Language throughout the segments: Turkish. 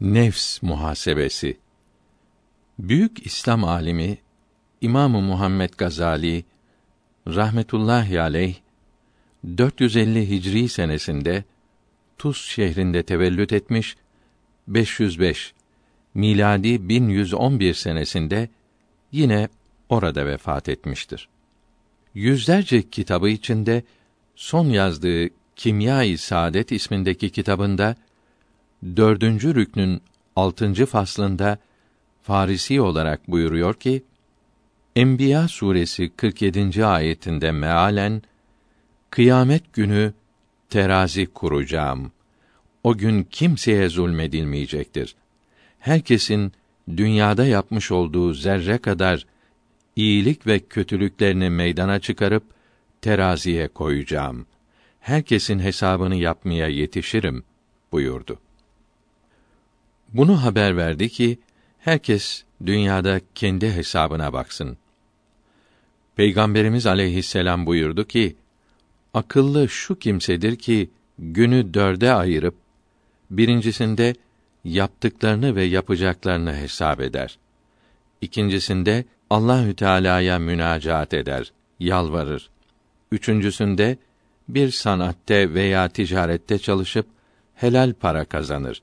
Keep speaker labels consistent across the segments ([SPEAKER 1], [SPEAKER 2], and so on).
[SPEAKER 1] Nefs muhasebesi. Büyük İslam alimi İmamı Muhammed Gazali rahmetullahi aleyh 450 Hicri senesinde Tuz şehrinde tevellüt etmiş 505 miladi 1111 senesinde yine orada vefat etmiştir. Yüzlerce kitabı içinde son yazdığı Kimya-i Saadet ismindeki kitabında dördüncü rüknün altıncı faslında Farisi olarak buyuruyor ki, Enbiya suresi 47. ayetinde mealen kıyamet günü terazi kuracağım. O gün kimseye zulmedilmeyecektir. Herkesin dünyada yapmış olduğu zerre kadar iyilik ve kötülüklerini meydana çıkarıp teraziye koyacağım. Herkesin hesabını yapmaya yetişirim buyurdu. Bunu haber verdi ki herkes dünyada kendi hesabına baksın. Peygamberimiz aleyhisselam buyurdu ki, akıllı şu kimsedir ki günü dörde ayırıp birincisinde yaptıklarını ve yapacaklarını hesap eder. İkincisinde Allahü Teala'ya münacaat eder, yalvarır. Üçüncüsünde bir sanatte veya ticarette çalışıp helal para kazanır.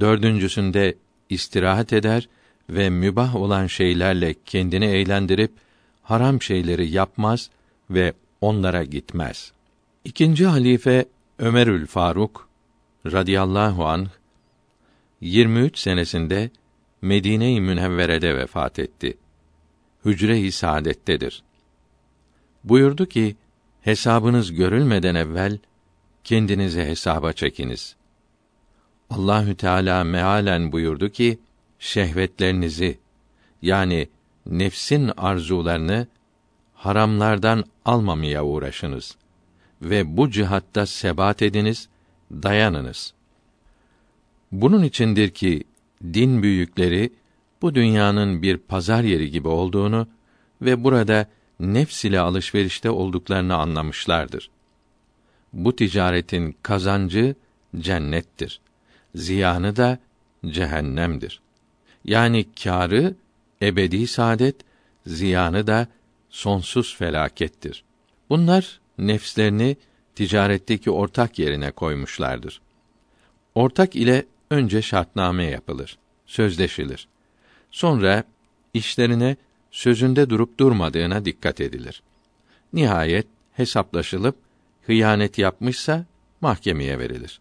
[SPEAKER 1] Dördüncüsünde istirahat eder ve mübah olan şeylerle kendini eğlendirip haram şeyleri yapmaz ve onlara gitmez. İkinci halife Ömerül Faruk radıyallahu anh 23 senesinde Medine-i Münevvere'de vefat etti. Hücre-i Saadet'tedir. Buyurdu ki, hesabınız görülmeden evvel kendinizi hesaba çekiniz. Allahü Teala mealen buyurdu ki şehvetlerinizi yani nefsin arzularını haramlardan almamaya uğraşınız ve bu cihatta sebat ediniz, dayanınız. Bunun içindir ki din büyükleri bu dünyanın bir pazar yeri gibi olduğunu ve burada nefs ile alışverişte olduklarını anlamışlardır. Bu ticaretin kazancı cennettir ziyanı da cehennemdir. Yani kârı ebedi saadet, ziyanı da sonsuz felakettir. Bunlar nefslerini ticaretteki ortak yerine koymuşlardır. Ortak ile önce şartname yapılır, sözleşilir. Sonra işlerine sözünde durup durmadığına dikkat edilir. Nihayet hesaplaşılıp hıyanet yapmışsa mahkemeye verilir.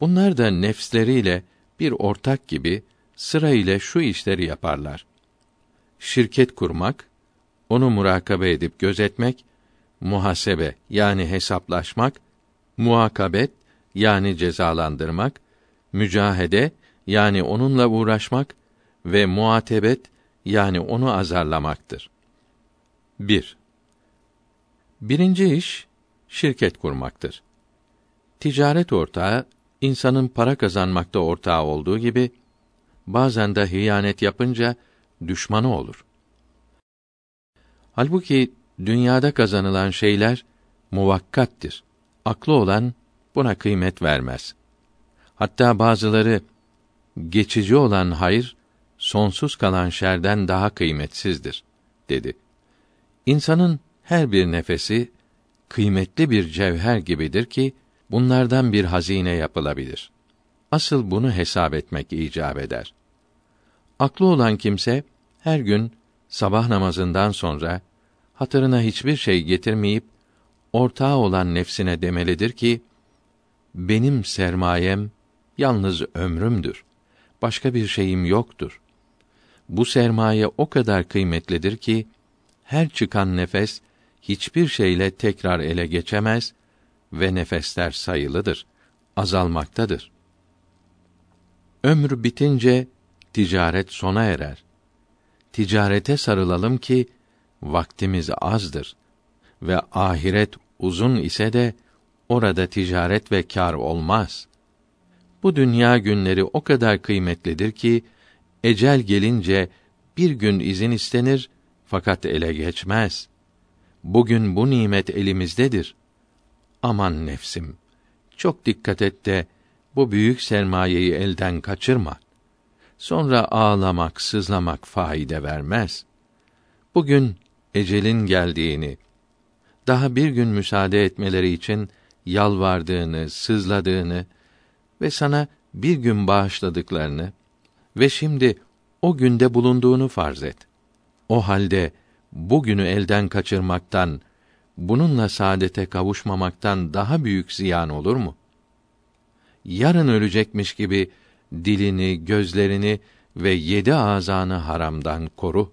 [SPEAKER 1] Bunlar da nefsleriyle bir ortak gibi sıra ile şu işleri yaparlar. Şirket kurmak, onu murakabe edip gözetmek, muhasebe yani hesaplaşmak, muakabet yani cezalandırmak, mücahede yani onunla uğraşmak ve muatebet yani onu azarlamaktır. 1. Birinci iş şirket kurmaktır. Ticaret ortağı insanın para kazanmakta ortağı olduğu gibi bazen de hıyanet yapınca düşmanı olur. Halbuki dünyada kazanılan şeyler muvakkattir. Aklı olan buna kıymet vermez. Hatta bazıları geçici olan hayır sonsuz kalan şerden daha kıymetsizdir dedi. İnsanın her bir nefesi kıymetli bir cevher gibidir ki bunlardan bir hazine yapılabilir. Asıl bunu hesap etmek icap eder. Aklı olan kimse her gün sabah namazından sonra hatırına hiçbir şey getirmeyip ortağı olan nefsine demelidir ki benim sermayem yalnız ömrümdür. Başka bir şeyim yoktur. Bu sermaye o kadar kıymetlidir ki her çıkan nefes hiçbir şeyle tekrar ele geçemez ve nefesler sayılıdır, azalmaktadır. Ömrü bitince ticaret sona erer. Ticarete sarılalım ki vaktimiz azdır ve ahiret uzun ise de orada ticaret ve kar olmaz. Bu dünya günleri o kadar kıymetlidir ki ecel gelince bir gün izin istenir fakat ele geçmez. Bugün bu nimet elimizdedir. Aman nefsim, çok dikkat et de bu büyük sermayeyi elden kaçırma. Sonra ağlamak, sızlamak faide vermez. Bugün ecelin geldiğini, daha bir gün müsaade etmeleri için yalvardığını, sızladığını ve sana bir gün bağışladıklarını ve şimdi o günde bulunduğunu farz et. O halde bugünü elden kaçırmaktan, bununla saadete kavuşmamaktan daha büyük ziyan olur mu? Yarın ölecekmiş gibi dilini, gözlerini ve yedi azanı haramdan koru.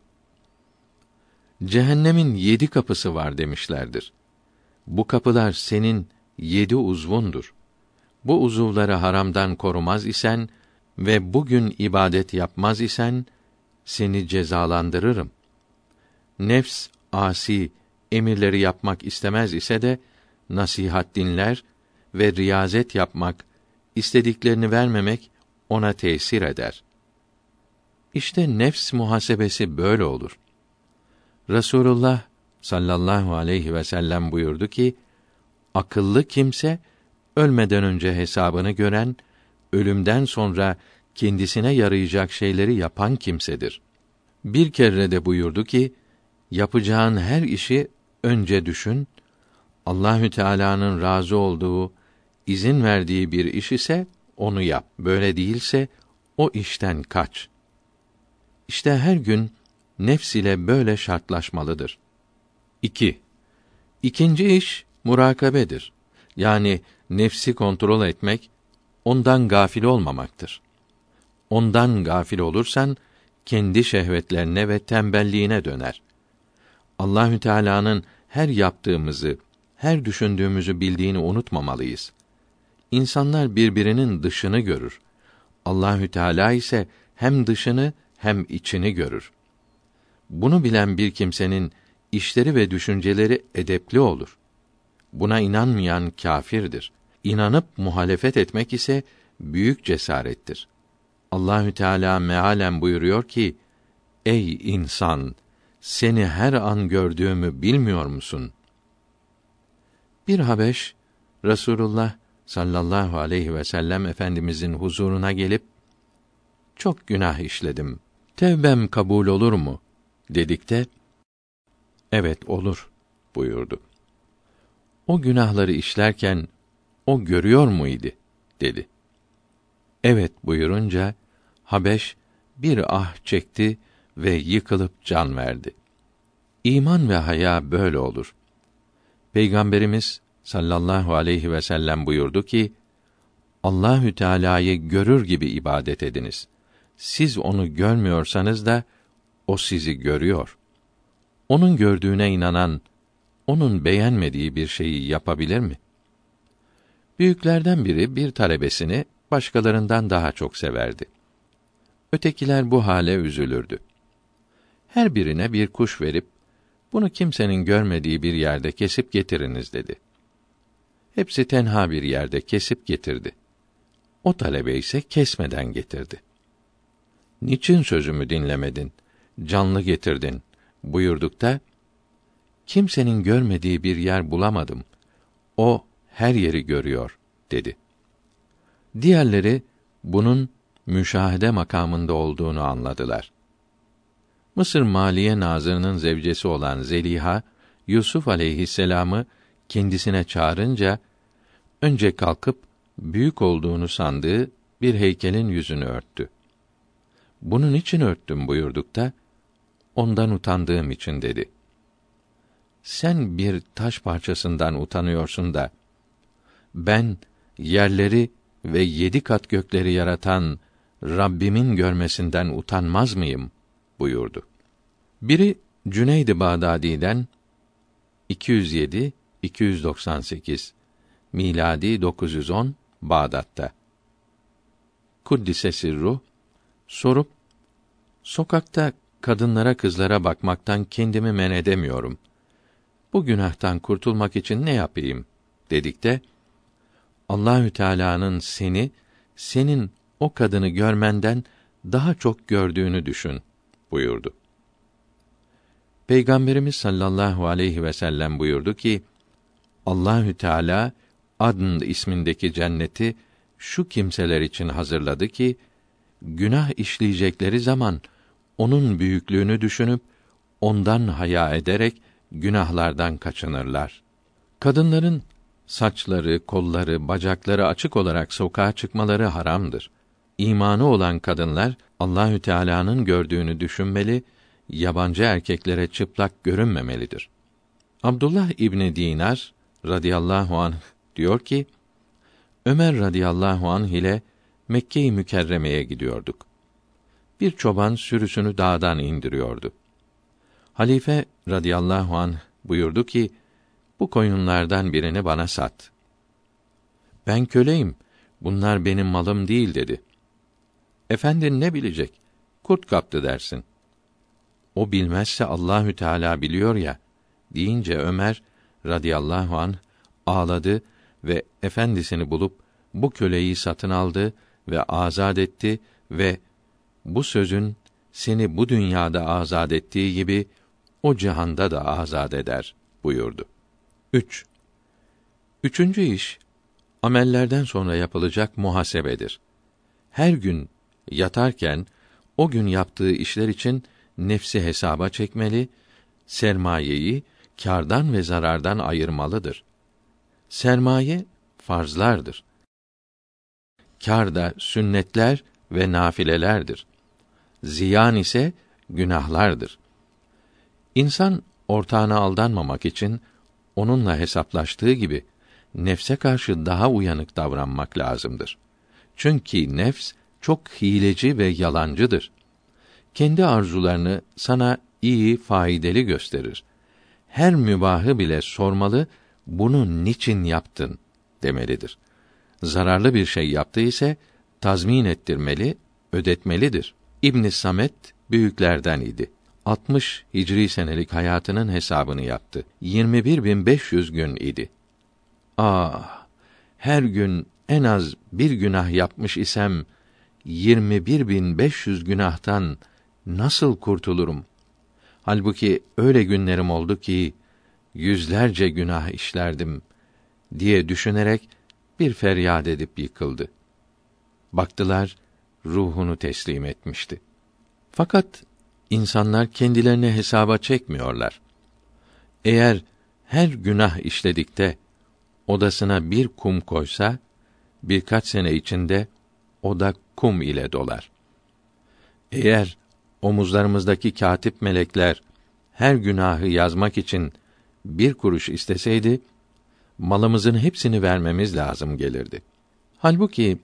[SPEAKER 1] Cehennemin yedi kapısı var demişlerdir. Bu kapılar senin yedi uzvundur. Bu uzuvları haramdan korumaz isen ve bugün ibadet yapmaz isen seni cezalandırırım. Nefs asi emirleri yapmak istemez ise de nasihat dinler ve riyazet yapmak, istediklerini vermemek ona tesir eder. İşte nefs muhasebesi böyle olur. Resulullah sallallahu aleyhi ve sellem buyurdu ki: Akıllı kimse ölmeden önce hesabını gören, ölümden sonra kendisine yarayacak şeyleri yapan kimsedir. Bir kere de buyurdu ki: Yapacağın her işi önce düşün. Allahü Teala'nın razı olduğu, izin verdiği bir iş ise onu yap. Böyle değilse o işten kaç. İşte her gün nefs ile böyle şartlaşmalıdır. 2. İkinci iş murakabedir. Yani nefsi kontrol etmek, ondan gafil olmamaktır. Ondan gafil olursan kendi şehvetlerine ve tembelliğine döner. Allahü Teala'nın her yaptığımızı, her düşündüğümüzü bildiğini unutmamalıyız. İnsanlar birbirinin dışını görür. Allahü Teala ise hem dışını hem içini görür. Bunu bilen bir kimsenin işleri ve düşünceleri edepli olur. Buna inanmayan kâfirdir. İnanıp muhalefet etmek ise büyük cesarettir. Allahü Teala mealen buyuruyor ki: Ey insan, seni her an gördüğümü bilmiyor musun? Bir Habeş Resulullah sallallahu aleyhi ve sellem efendimizin huzuruna gelip çok günah işledim. Tevbem kabul olur mu? dedikte evet olur buyurdu. O günahları işlerken o görüyor muydu? dedi. Evet buyurunca Habeş bir ah çekti ve yıkılıp can verdi. İman ve haya böyle olur. Peygamberimiz sallallahu aleyhi ve sellem buyurdu ki: Allahü Teala'yı görür gibi ibadet ediniz. Siz onu görmüyorsanız da o sizi görüyor. Onun gördüğüne inanan onun beğenmediği bir şeyi yapabilir mi? Büyüklerden biri bir talebesini başkalarından daha çok severdi. Ötekiler bu hale üzülürdü. Her birine bir kuş verip bunu kimsenin görmediği bir yerde kesip getiriniz dedi. Hepsi tenha bir yerde kesip getirdi. O talebe ise kesmeden getirdi. Niçin sözümü dinlemedin? Canlı getirdin buyurdukta kimsenin görmediği bir yer bulamadım. O her yeri görüyor dedi. Diğerleri bunun müşahede makamında olduğunu anladılar. Mısır Maliye Nazırının zevcesi olan Zeliha, Yusuf aleyhisselamı kendisine çağırınca önce kalkıp büyük olduğunu sandığı bir heykelin yüzünü örttü. Bunun için örttüm buyurdukta ondan utandığım için dedi. Sen bir taş parçasından utanıyorsun da ben yerleri ve yedi kat gökleri yaratan Rabbimin görmesinden utanmaz mıyım? Buyurdu. Biri Cüneyd-i Bağdadi'den 207 298 miladi 910 Bağdat'ta. Kuddise sirru sorup sokakta kadınlara kızlara bakmaktan kendimi men edemiyorum. Bu günahtan kurtulmak için ne yapayım dedikte Allahü Teala'nın seni senin o kadını görmenden daha çok gördüğünü düşün buyurdu. Peygamberimiz sallallahu aleyhi ve sellem buyurdu ki Allahü Teala Adn ismindeki cenneti şu kimseler için hazırladı ki günah işleyecekleri zaman onun büyüklüğünü düşünüp ondan haya ederek günahlardan kaçınırlar. Kadınların saçları, kolları, bacakları açık olarak sokağa çıkmaları haramdır. İmanı olan kadınlar Allahü Teala'nın gördüğünü düşünmeli, yabancı erkeklere çıplak görünmemelidir. Abdullah İbni Dinar radıyallahu anh diyor ki: Ömer radıyallahu anh ile Mekke-i Mükerreme'ye gidiyorduk. Bir çoban sürüsünü dağdan indiriyordu. Halife radıyallahu anh buyurdu ki: Bu koyunlardan birini bana sat. Ben köleyim. Bunlar benim malım değil dedi. Efendin ne bilecek? Kurt kaptı dersin. O bilmezse Allahü Teala biliyor ya deyince Ömer radıyallahu an ağladı ve efendisini bulup bu köleyi satın aldı ve azad etti ve bu sözün seni bu dünyada azad ettiği gibi o cihanda da azad eder buyurdu. 3. Üçüncü iş amellerden sonra yapılacak muhasebedir. Her gün yatarken o gün yaptığı işler için nefsi hesaba çekmeli, sermayeyi kârdan ve zarardan ayırmalıdır. Sermaye farzlardır. Kâr da sünnetler ve nafilelerdir. Ziyan ise günahlardır. İnsan ortağına aldanmamak için onunla hesaplaştığı gibi nefse karşı daha uyanık davranmak lazımdır. Çünkü nefs çok hileci ve yalancıdır. Kendi arzularını sana iyi, faydalı gösterir. Her mübahı bile sormalı, bunu niçin yaptın demelidir. Zararlı bir şey yaptı ise tazmin ettirmeli, ödetmelidir. İbn Samet büyüklerden idi. 60 Hicri senelik hayatının hesabını yaptı. 21500 gün idi. Ah, her gün en az bir günah yapmış isem 21500 günahtan nasıl kurtulurum? Halbuki öyle günlerim oldu ki yüzlerce günah işlerdim diye düşünerek bir feryat edip yıkıldı. Baktılar ruhunu teslim etmişti. Fakat insanlar kendilerini hesaba çekmiyorlar. Eğer her günah işledikte odasına bir kum koysa birkaç sene içinde o da kum ile dolar. Eğer omuzlarımızdaki katip melekler her günahı yazmak için bir kuruş isteseydi, malımızın hepsini vermemiz lazım gelirdi. Halbuki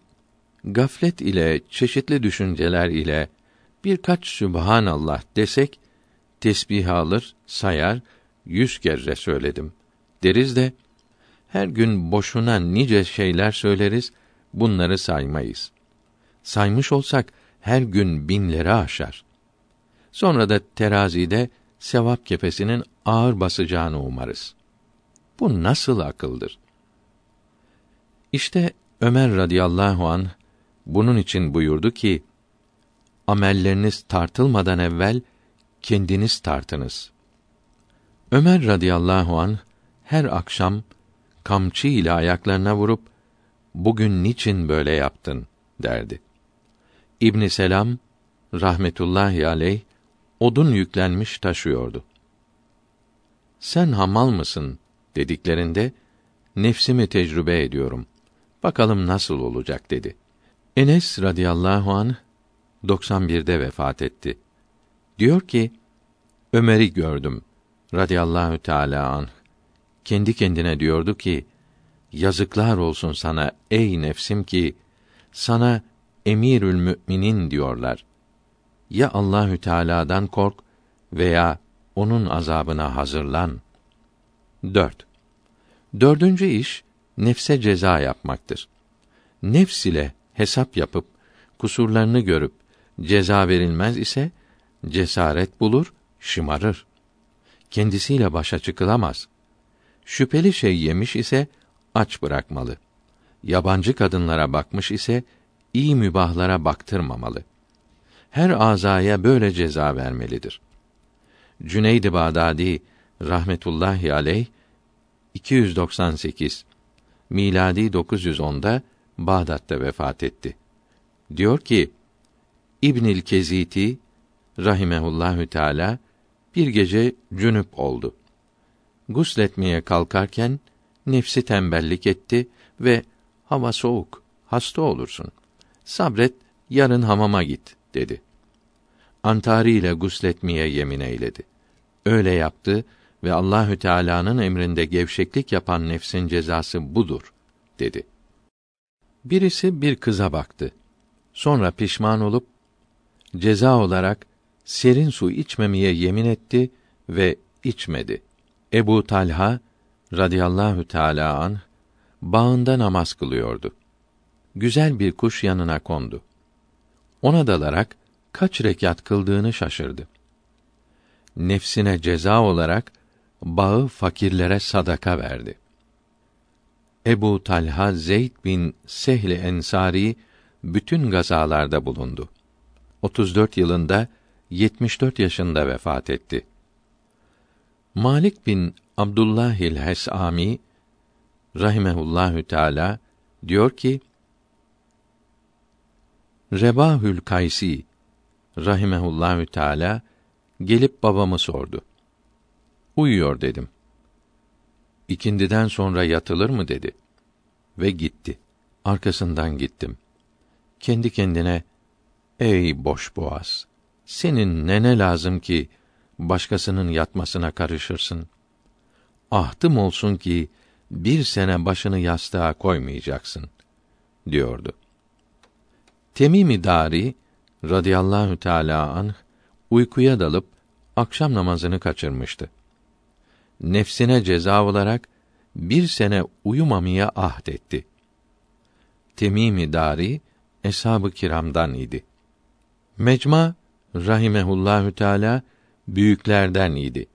[SPEAKER 1] gaflet ile çeşitli düşünceler ile birkaç Sübhanallah desek tesbih alır, sayar, yüz kere söyledim deriz de her gün boşuna nice şeyler söyleriz, bunları saymayız. Saymış olsak her gün binleri aşar. Sonra da terazide sevap kefesinin ağır basacağını umarız. Bu nasıl akıldır? İşte Ömer radıyallahu an bunun için buyurdu ki: Amelleriniz tartılmadan evvel kendiniz tartınız. Ömer radıyallahu an her akşam kamçı ile ayaklarına vurup bugün niçin böyle yaptın derdi. İbn Selam rahmetullahi aleyh odun yüklenmiş taşıyordu. Sen hamal mısın dediklerinde nefsimi tecrübe ediyorum. Bakalım nasıl olacak dedi. Enes radıyallahu an 91'de vefat etti. Diyor ki Ömer'i gördüm radıyallahu teala an. Kendi kendine diyordu ki yazıklar olsun sana ey nefsim ki sana emirül müminin diyorlar. Ya Allahü Teala'dan kork veya onun azabına hazırlan. 4. Dördüncü iş nefse ceza yapmaktır. Nefs ile hesap yapıp kusurlarını görüp ceza verilmez ise cesaret bulur, şımarır. Kendisiyle başa çıkılamaz. Şüpheli şey yemiş ise aç bırakmalı. Yabancı kadınlara bakmış ise iyi mübahlara baktırmamalı. Her azaya böyle ceza vermelidir. Cüneyd-i Bağdadi rahmetullahi aleyh 298 miladi 910'da Bağdat'ta vefat etti. Diyor ki İbnül Keziti rahimehullahü teala bir gece cünüp oldu. Gusletmeye kalkarken nefsi tembellik etti ve hava soğuk, hasta olursun. Sabret, yarın hamama git dedi. Antari ile gusletmeye yemin eyledi. Öyle yaptı ve Allahü Teala'nın emrinde gevşeklik yapan nefsin cezası budur dedi. Birisi bir kıza baktı. Sonra pişman olup ceza olarak serin su içmemeye yemin etti ve içmedi. Ebu Talha radıyallahu teala an bağında namaz kılıyordu. Güzel bir kuş yanına kondu. Ona dalarak kaç rekat kıldığını şaşırdı. Nefsine ceza olarak bağı fakirlere sadaka verdi. Ebu Talha Zeyd bin Sehl Ensari bütün gazalarda bulundu. 34 yılında 74 yaşında vefat etti. Malik bin Abdullahil Hesami rahimehullahü teala diyor ki Rebahül Kaysi rahimehullahü teala gelip babamı sordu. Uyuyor dedim. İkindiden sonra yatılır mı dedi. Ve gitti. Arkasından gittim. Kendi kendine, ey boş boğaz! Senin nene lazım ki, başkasının yatmasına karışırsın? Ahtım olsun ki, bir sene başını yastığa koymayacaksın, diyordu. Temimi Dari, radıyallahu teâlâ anh, uykuya dalıp, akşam namazını kaçırmıştı nefsine ceza olarak bir sene uyumamaya ahd etti. Temimi Dari eshab-ı kiramdan idi. Mecma rahimehullahü teala büyüklerden idi.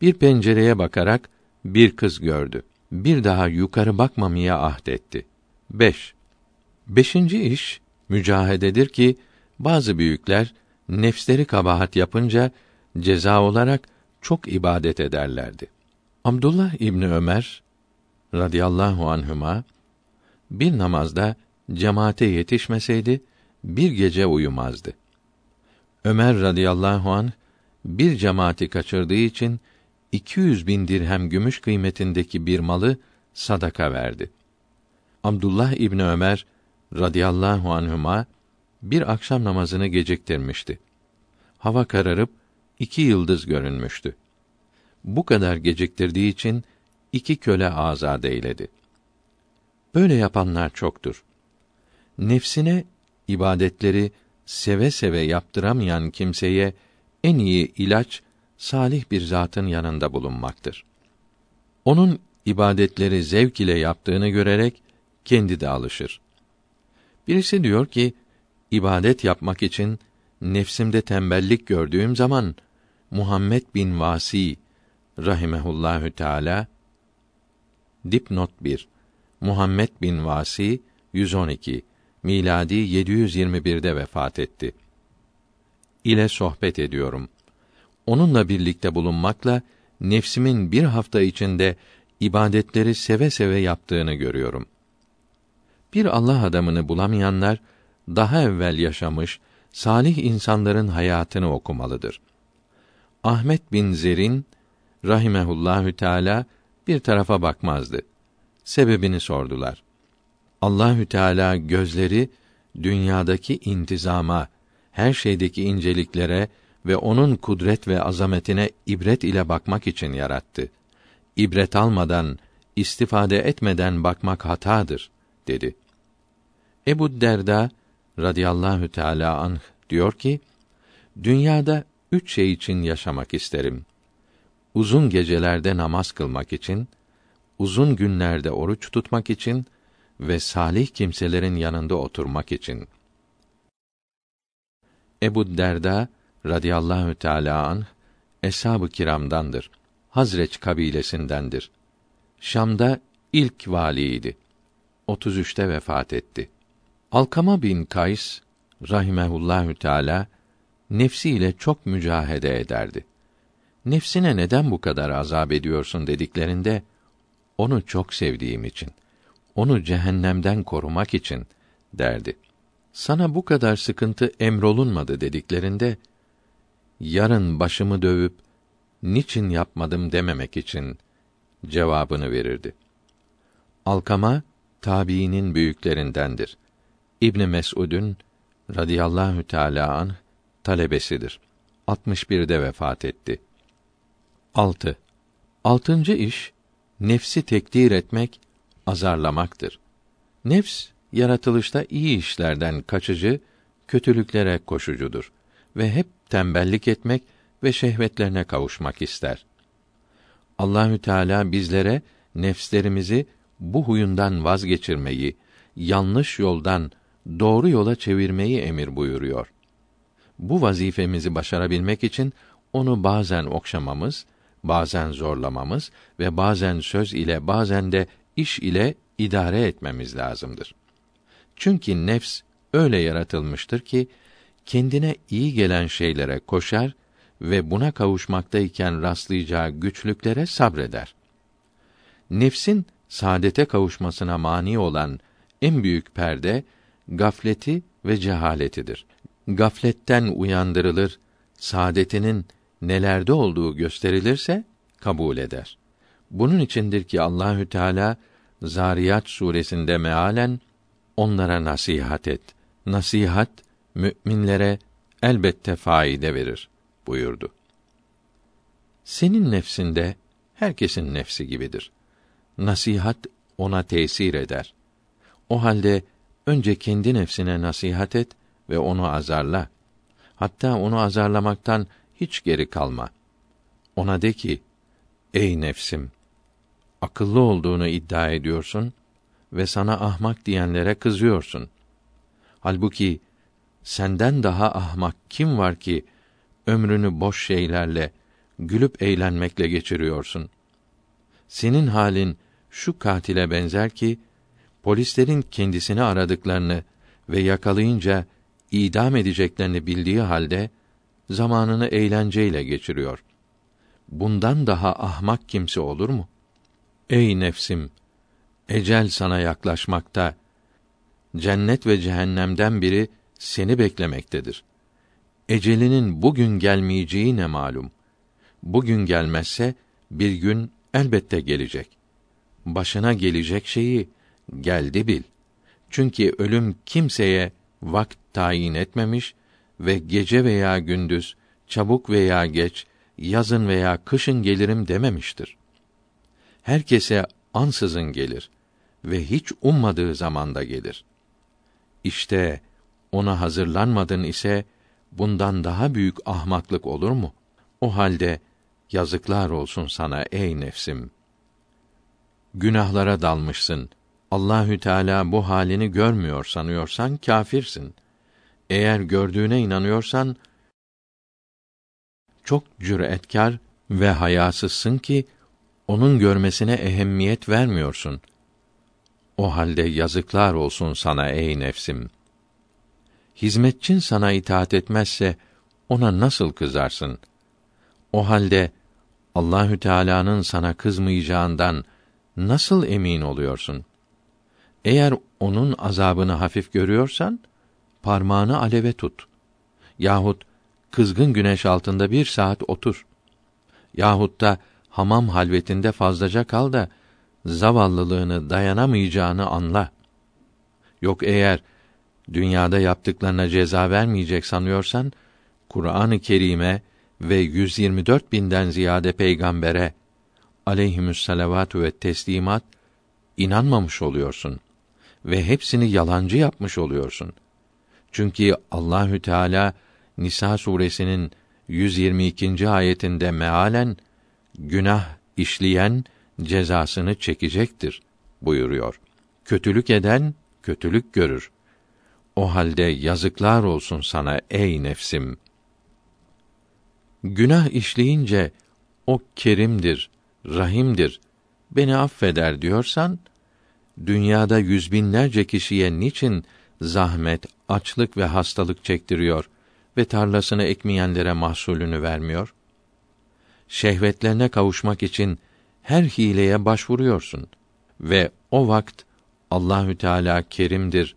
[SPEAKER 1] Bir pencereye bakarak bir kız gördü. Bir daha yukarı bakmamaya ahd etti. 5. Beşinci iş mücahededir ki bazı büyükler nefsleri kabahat yapınca ceza olarak çok ibadet ederlerdi. Abdullah İbni Ömer radıyallahu anhüma bir namazda cemaate yetişmeseydi bir gece uyumazdı. Ömer radıyallahu an bir cemaati kaçırdığı için 200 bin dirhem gümüş kıymetindeki bir malı sadaka verdi. Abdullah İbni Ömer radıyallahu anhüma bir akşam namazını geciktirmişti. Hava kararıp iki yıldız görünmüştü. Bu kadar geciktirdiği için iki köle azad eyledi. Böyle yapanlar çoktur. Nefsine ibadetleri seve seve yaptıramayan kimseye en iyi ilaç salih bir zatın yanında bulunmaktır. Onun ibadetleri zevk ile yaptığını görerek kendi de alışır. Birisi diyor ki, ibadet yapmak için nefsimde tembellik gördüğüm zaman Muhammed bin Vasi rahimehullahü teala dipnot 1 Muhammed bin Vasi 112 miladi 721'de vefat etti. ile sohbet ediyorum. Onunla birlikte bulunmakla nefsimin bir hafta içinde ibadetleri seve seve yaptığını görüyorum. Bir Allah adamını bulamayanlar daha evvel yaşamış salih insanların hayatını okumalıdır. Ahmet bin Zer'in rahimehullahü teala bir tarafa bakmazdı. Sebebini sordular. Allahü Teala gözleri dünyadaki intizama, her şeydeki inceliklere ve onun kudret ve azametine ibret ile bakmak için yarattı. İbret almadan, istifade etmeden bakmak hatadır dedi. Ebu Derda radıyallahu teala anh diyor ki: Dünyada üç şey için yaşamak isterim uzun gecelerde namaz kılmak için, uzun günlerde oruç tutmak için ve salih kimselerin yanında oturmak için. Ebu Derda radıyallahu teala an eshab-ı kiramdandır. Hazreç kabilesindendir. Şam'da ilk valiydi. 33'te vefat etti. Alkama bin Kays rahimehullahü teala nefsiyle çok mücahede ederdi nefsine neden bu kadar azap ediyorsun dediklerinde onu çok sevdiğim için onu cehennemden korumak için derdi. Sana bu kadar sıkıntı emrolunmadı dediklerinde yarın başımı dövüp niçin yapmadım dememek için cevabını verirdi. Alkama tabiinin büyüklerindendir. İbn Mes'ud'un radıyallahu teala anh talebesidir. 61'de vefat etti. 6. Altıncı iş nefsi tekdir etmek, azarlamaktır. Nefs yaratılışta iyi işlerden kaçıcı, kötülüklere koşucudur ve hep tembellik etmek ve şehvetlerine kavuşmak ister. Allahü Teala bizlere nefslerimizi bu huyundan vazgeçirmeyi, yanlış yoldan doğru yola çevirmeyi emir buyuruyor. Bu vazifemizi başarabilmek için onu bazen okşamamız, bazen zorlamamız ve bazen söz ile bazen de iş ile idare etmemiz lazımdır. Çünkü nefs öyle yaratılmıştır ki kendine iyi gelen şeylere koşar ve buna kavuşmaktayken rastlayacağı güçlüklere sabreder. Nefsin saadete kavuşmasına mani olan en büyük perde gafleti ve cehaletidir. Gafletten uyandırılır, saadetinin nelerde olduğu gösterilirse kabul eder. Bunun içindir ki Allahü Teala Zariyat suresinde mealen onlara nasihat et. Nasihat müminlere elbette faide verir buyurdu. Senin nefsinde herkesin nefsi gibidir. Nasihat ona tesir eder. O halde önce kendi nefsine nasihat et ve onu azarla. Hatta onu azarlamaktan hiç geri kalma. Ona de ki: Ey nefsim, akıllı olduğunu iddia ediyorsun ve sana ahmak diyenlere kızıyorsun. Halbuki senden daha ahmak kim var ki ömrünü boş şeylerle, gülüp eğlenmekle geçiriyorsun? Senin halin şu katile benzer ki polislerin kendisini aradıklarını ve yakalayınca idam edeceklerini bildiği halde zamanını eğlenceyle geçiriyor. Bundan daha ahmak kimse olur mu? Ey nefsim, ecel sana yaklaşmakta. Cennet ve cehennemden biri seni beklemektedir. Ecelinin bugün gelmeyeceği ne malum. Bugün gelmezse bir gün elbette gelecek. Başına gelecek şeyi geldi bil. Çünkü ölüm kimseye vakt tayin etmemiş ve gece veya gündüz, çabuk veya geç, yazın veya kışın gelirim dememiştir. Herkese ansızın gelir ve hiç ummadığı zamanda gelir. İşte ona hazırlanmadın ise bundan daha büyük ahmaklık olur mu? O halde yazıklar olsun sana ey nefsim. Günahlara dalmışsın. Allahü Teala bu halini görmüyor sanıyorsan kâfirsin. Eğer gördüğüne inanıyorsan çok cüretkar ve hayasızsın ki onun görmesine ehemmiyet vermiyorsun. O halde yazıklar olsun sana ey nefsim. Hizmetçin sana itaat etmezse ona nasıl kızarsın? O halde Allahü Teala'nın sana kızmayacağından nasıl emin oluyorsun? Eğer onun azabını hafif görüyorsan parmağını aleve tut. Yahut kızgın güneş altında bir saat otur. Yahut da hamam halvetinde fazlaca kal da zavallılığını dayanamayacağını anla. Yok eğer dünyada yaptıklarına ceza vermeyecek sanıyorsan, Kur'an-ı Kerim'e ve 124 binden ziyade peygambere aleyhimüs ve teslimat inanmamış oluyorsun ve hepsini yalancı yapmış oluyorsun. Çünkü Allahü Teala Nisa suresinin 122. ayetinde mealen günah işleyen cezasını çekecektir buyuruyor. Kötülük eden kötülük görür. O halde yazıklar olsun sana ey nefsim. Günah işleyince o kerimdir, rahimdir, beni affeder diyorsan, dünyada yüz binlerce kişiye niçin zahmet, açlık ve hastalık çektiriyor ve tarlasını ekmeyenlere mahsulünü vermiyor? Şehvetlerine kavuşmak için her hileye başvuruyorsun ve o vakt Allahü Teala kerimdir,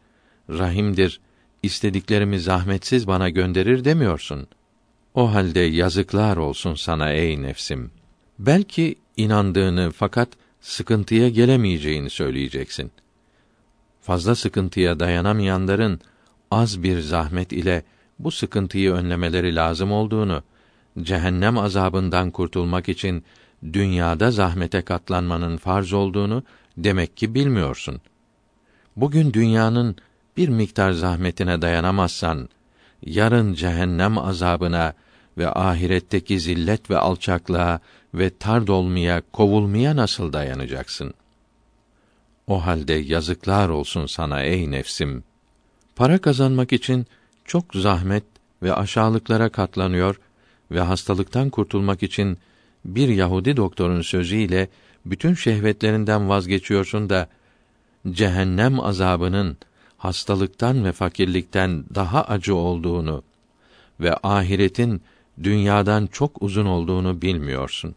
[SPEAKER 1] rahimdir, istediklerimi zahmetsiz bana gönderir demiyorsun. O halde yazıklar olsun sana ey nefsim. Belki inandığını fakat sıkıntıya gelemeyeceğini söyleyeceksin. Fazla sıkıntıya dayanamayanların az bir zahmet ile bu sıkıntıyı önlemeleri lazım olduğunu, cehennem azabından kurtulmak için dünyada zahmete katlanmanın farz olduğunu demek ki bilmiyorsun. Bugün dünyanın bir miktar zahmetine dayanamazsan, yarın cehennem azabına ve ahiretteki zillet ve alçaklığa ve tard olmaya, kovulmaya nasıl dayanacaksın? O halde yazıklar olsun sana ey nefsim. Para kazanmak için çok zahmet ve aşağılıklara katlanıyor ve hastalıktan kurtulmak için bir Yahudi doktorun sözüyle bütün şehvetlerinden vazgeçiyorsun da cehennem azabının hastalıktan ve fakirlikten daha acı olduğunu ve ahiretin dünyadan çok uzun olduğunu bilmiyorsun.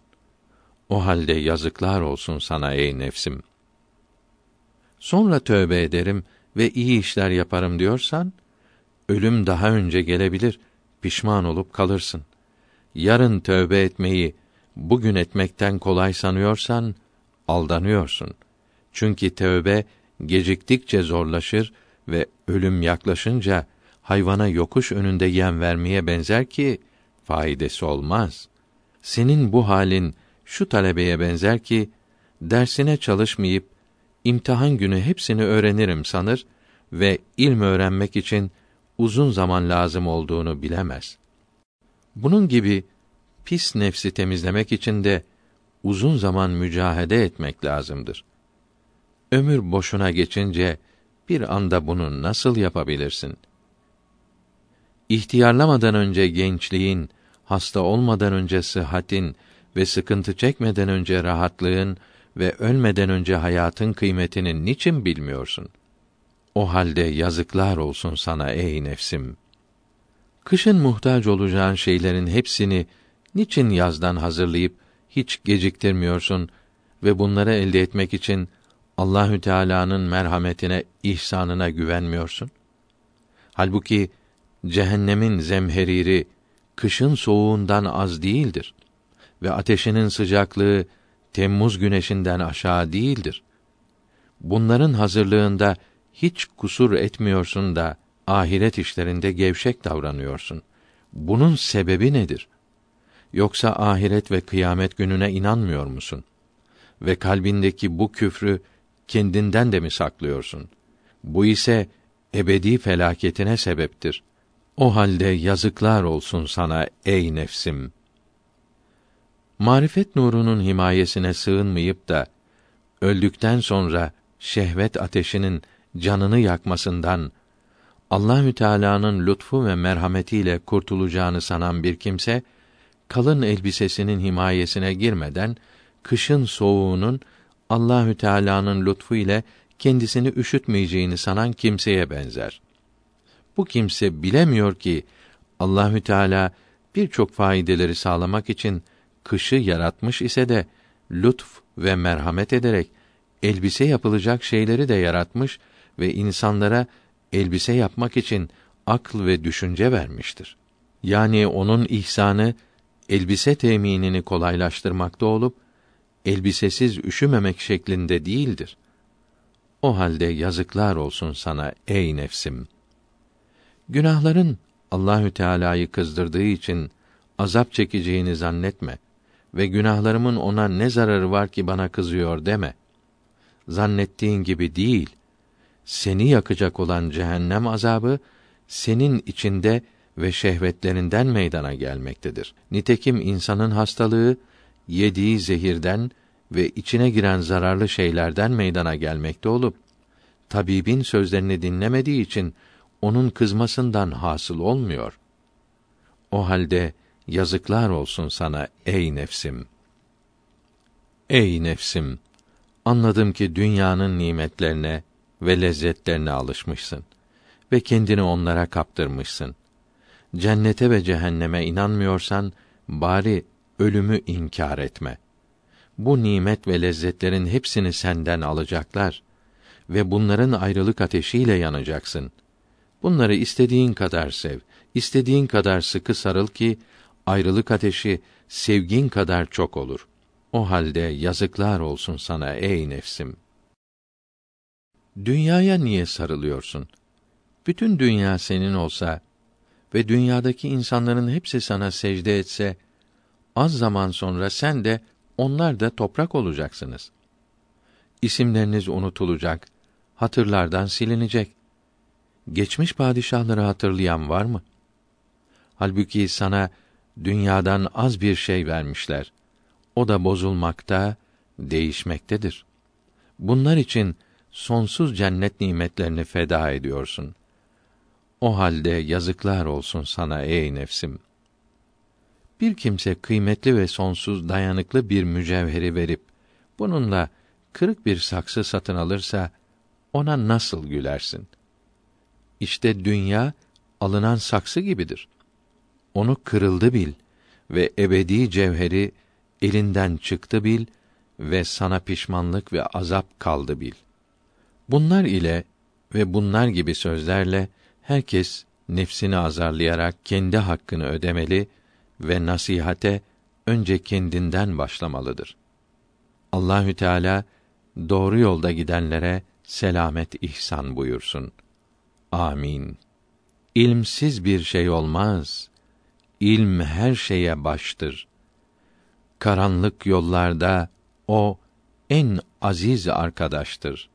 [SPEAKER 1] O halde yazıklar olsun sana ey nefsim. Sonra tövbe ederim ve iyi işler yaparım diyorsan, ölüm daha önce gelebilir, pişman olup kalırsın. Yarın tövbe etmeyi bugün etmekten kolay sanıyorsan aldanıyorsun. Çünkü tövbe geciktikçe zorlaşır ve ölüm yaklaşınca hayvana yokuş önünde yem vermeye benzer ki faydası olmaz. Senin bu halin şu talebeye benzer ki dersine çalışmayıp imtihan günü hepsini öğrenirim sanır ve ilm öğrenmek için uzun zaman lazım olduğunu bilemez. Bunun gibi pis nefsi temizlemek için de uzun zaman mücahede etmek lazımdır. Ömür boşuna geçince bir anda bunu nasıl yapabilirsin? İhtiyarlamadan önce gençliğin, hasta olmadan önce sıhhatin ve sıkıntı çekmeden önce rahatlığın ve ölmeden önce hayatın kıymetini niçin bilmiyorsun? O halde yazıklar olsun sana ey nefsim. Kışın muhtaç olacağın şeylerin hepsini niçin yazdan hazırlayıp hiç geciktirmiyorsun ve bunları elde etmek için Allahü Teala'nın merhametine, ihsanına güvenmiyorsun? Halbuki cehennemin zemheriri kışın soğuğundan az değildir ve ateşinin sıcaklığı Temmuz güneşinden aşağı değildir. Bunların hazırlığında hiç kusur etmiyorsun da ahiret işlerinde gevşek davranıyorsun. Bunun sebebi nedir? Yoksa ahiret ve kıyamet gününe inanmıyor musun? Ve kalbindeki bu küfrü kendinden de mi saklıyorsun? Bu ise ebedi felaketine sebeptir. O halde yazıklar olsun sana ey nefsim. Marifet nurunun himayesine sığınmayıp da öldükten sonra şehvet ateşinin canını yakmasından Allahü Teala'nın lütfu ve merhametiyle kurtulacağını sanan bir kimse kalın elbisesinin himayesine girmeden kışın soğuğunun Allahü Teala'nın lütfu ile kendisini üşütmeyeceğini sanan kimseye benzer. Bu kimse bilemiyor ki Allahü Teala birçok faydeleri sağlamak için kışı yaratmış ise de lütf ve merhamet ederek elbise yapılacak şeyleri de yaratmış ve insanlara elbise yapmak için akıl ve düşünce vermiştir. Yani onun ihsanı elbise teminini kolaylaştırmakta olup elbisesiz üşümemek şeklinde değildir. O halde yazıklar olsun sana ey nefsim. Günahların Allahü Teala'yı kızdırdığı için azap çekeceğini zannetme ve günahlarımın ona ne zararı var ki bana kızıyor deme. Zannettiğin gibi değil. Seni yakacak olan cehennem azabı senin içinde ve şehvetlerinden meydana gelmektedir. Nitekim insanın hastalığı yediği zehirden ve içine giren zararlı şeylerden meydana gelmekte olup tabibin sözlerini dinlemediği için onun kızmasından hasıl olmuyor. O halde yazıklar olsun sana ey nefsim. Ey nefsim, anladım ki dünyanın nimetlerine ve lezzetlerine alışmışsın ve kendini onlara kaptırmışsın. Cennete ve cehenneme inanmıyorsan bari ölümü inkar etme. Bu nimet ve lezzetlerin hepsini senden alacaklar ve bunların ayrılık ateşiyle yanacaksın. Bunları istediğin kadar sev, istediğin kadar sıkı sarıl ki ayrılık ateşi sevgin kadar çok olur. O halde yazıklar olsun sana ey nefsim. Dünyaya niye sarılıyorsun? Bütün dünya senin olsa ve dünyadaki insanların hepsi sana secde etse, az zaman sonra sen de onlar da toprak olacaksınız. İsimleriniz unutulacak, hatırlardan silinecek. Geçmiş padişahları hatırlayan var mı? Halbuki sana dünyadan az bir şey vermişler. O da bozulmakta, değişmektedir. Bunlar için sonsuz cennet nimetlerini feda ediyorsun. O halde yazıklar olsun sana ey nefsim. Bir kimse kıymetli ve sonsuz dayanıklı bir mücevheri verip bununla kırık bir saksı satın alırsa ona nasıl gülersin? İşte dünya alınan saksı gibidir. Onu kırıldı bil ve ebedi cevheri elinden çıktı bil ve sana pişmanlık ve azap kaldı bil. Bunlar ile ve bunlar gibi sözlerle herkes nefsini azarlayarak kendi hakkını ödemeli ve nasihate önce kendinden başlamalıdır. Allahü Teala doğru yolda gidenlere selamet ihsan buyursun. Amin. İlmsiz bir şey olmaz. İlm her şeye baştır. Karanlık yollarda o en aziz arkadaştır.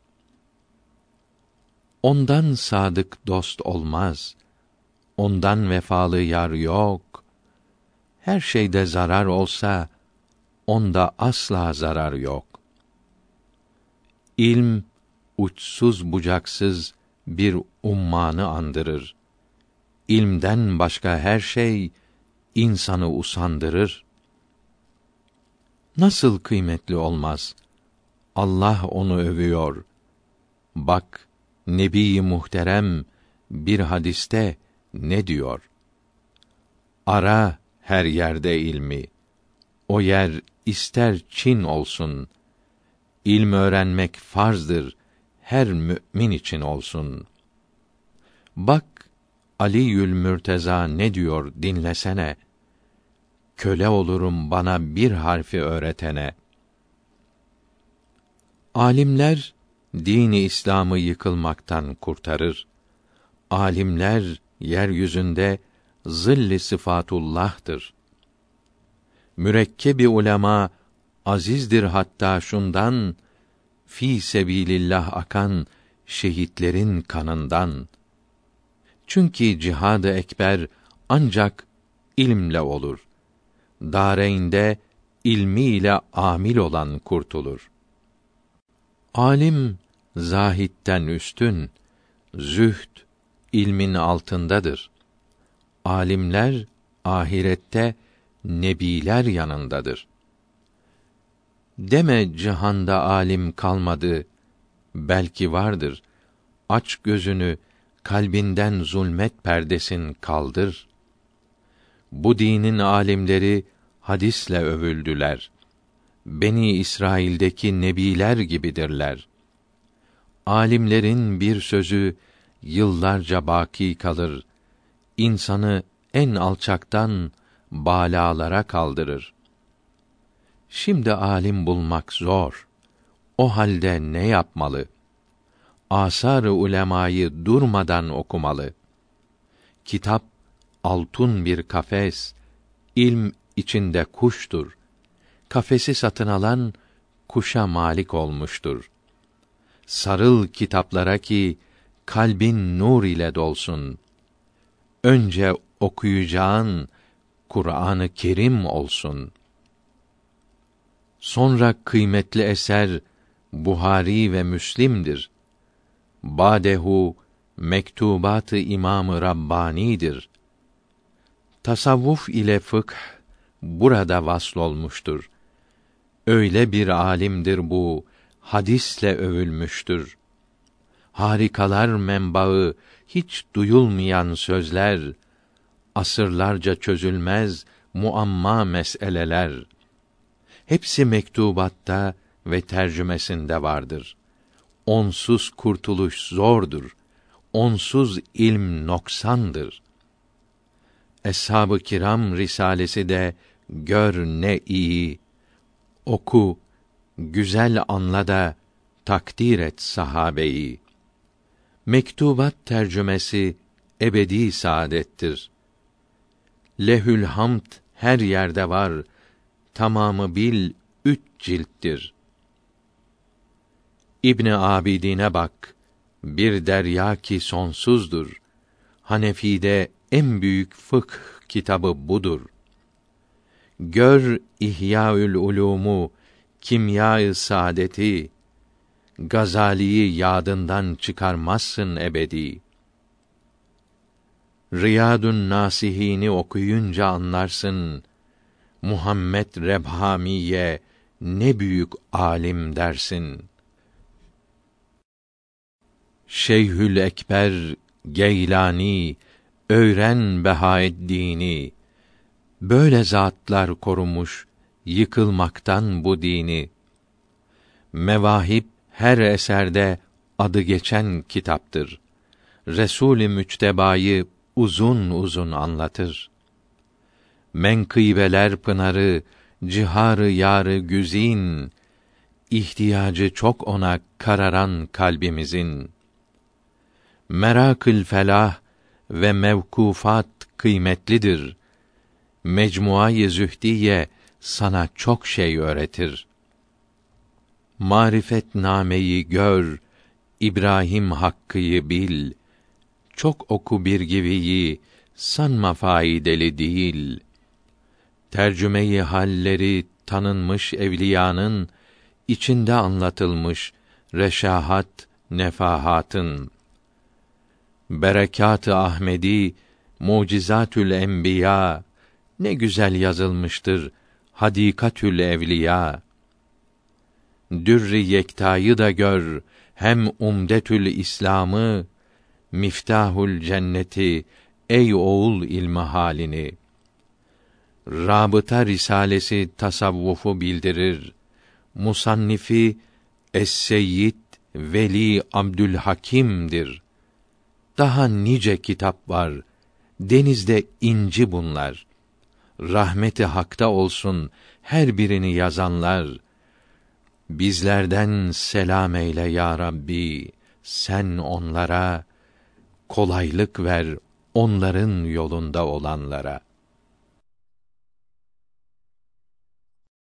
[SPEAKER 1] Ondan sadık dost olmaz. Ondan vefalı yar yok. Her şeyde zarar olsa onda asla zarar yok. İlm uçsuz bucaksız bir ummanı andırır. İlmden başka her şey insanı usandırır. Nasıl kıymetli olmaz? Allah onu övüyor. Bak, Nebi muhterem bir hadiste ne diyor? Ara her yerde ilmi. O yer ister Çin olsun. İlm öğrenmek farzdır her mümin için olsun. Bak Aliül Mürteza ne diyor dinlesene. Köle olurum bana bir harfi öğretene. Alimler dini İslam'ı yıkılmaktan kurtarır. Alimler yeryüzünde zilli sıfatullah'tır. Mürekkebi ulema azizdir hatta şundan fi sebilillah akan şehitlerin kanından. Çünkü cihadı ekber ancak ilimle olur. Dareynde ilmiyle amil olan kurtulur. Alim zahitten üstün, zühd ilmin altındadır. Alimler ahirette nebiler yanındadır. Deme cihanda alim kalmadı, belki vardır. Aç gözünü, kalbinden zulmet perdesin kaldır. Bu dinin alimleri hadisle övüldüler. Beni İsrail'deki nebiler gibidirler. Alimlerin bir sözü yıllarca baki kalır. İnsanı en alçaktan balalara kaldırır. Şimdi alim bulmak zor. O halde ne yapmalı? Asar-ı ulemayı durmadan okumalı. Kitap altın bir kafes, ilm içinde kuştur. Kafesi satın alan kuşa malik olmuştur. Sarıl kitaplara ki kalbin nur ile dolsun. Önce okuyacağın Kur'an-ı Kerim olsun.'' Sonra kıymetli eser Buhari ve Müslim'dir. Badehu mektubat-ı İmam-ı Rabbani'dir. Tasavvuf ile fıkh burada vasl olmuştur. Öyle bir alimdir bu, hadisle övülmüştür. Harikalar menbaı, hiç duyulmayan sözler, asırlarca çözülmez muamma meseleler.'' Hepsi mektubatta ve tercümesinde vardır. onsuz kurtuluş zordur. Onsuz ilm noksandır. Eshab-ı Kiram risalesi de gör ne iyi. Oku, güzel anla da takdir et sahabeyi. Mektubat tercümesi ebedi saadettir. Lehül hamd her yerde var. Tamamı bil üç cilttir. İbni Abidine bak. Bir derya ki sonsuzdur. Hanefi'de en büyük fıkh kitabı budur. Gör İhyaül Ulumu, Kimya-ı Saadeti, Gazali'yi yadından çıkarmazsın ebedi. Riyadun Nasihini okuyunca anlarsın. Muhammed Rebhamiye ne büyük alim dersin. Şeyhül Ekber Geylani öğren Behaeddin'i. Böyle zatlar korumuş yıkılmaktan bu dini. Mevahip her eserde adı geçen kitaptır. Resul-i Müctebayı uzun uzun anlatır. Menkıbeler pınarı, ciharı yarı güzin, ihtiyacı çok ona kararan kalbimizin. Merakül felah ve mevkufat kıymetlidir. Mecmuayı Zühdiye sana çok şey öğretir. Marifet nameyi gör, İbrahim hakkıyı bil. Çok oku bir gibiyi, sanma faideli değil. Tercümeyi halleri tanınmış evliyanın içinde anlatılmış reşahat nefahatın. Berekat-ı Ahmedi mucizatül enbiya ne güzel yazılmıştır hadikatül evliya. Dürri yektayı da gör hem umdetül İslam'ı miftahul cenneti ey oğul ilmi halini Rabıta risalesi tasavvufu bildirir. Musannifi Es-Seyyid Veli Abdülhakim'dir. Daha nice kitap var. Denizde inci bunlar. Rahmeti hakta olsun her birini yazanlar. Bizlerden selam eyle ya Rabbi. Sen onlara kolaylık ver onların yolunda olanlara.''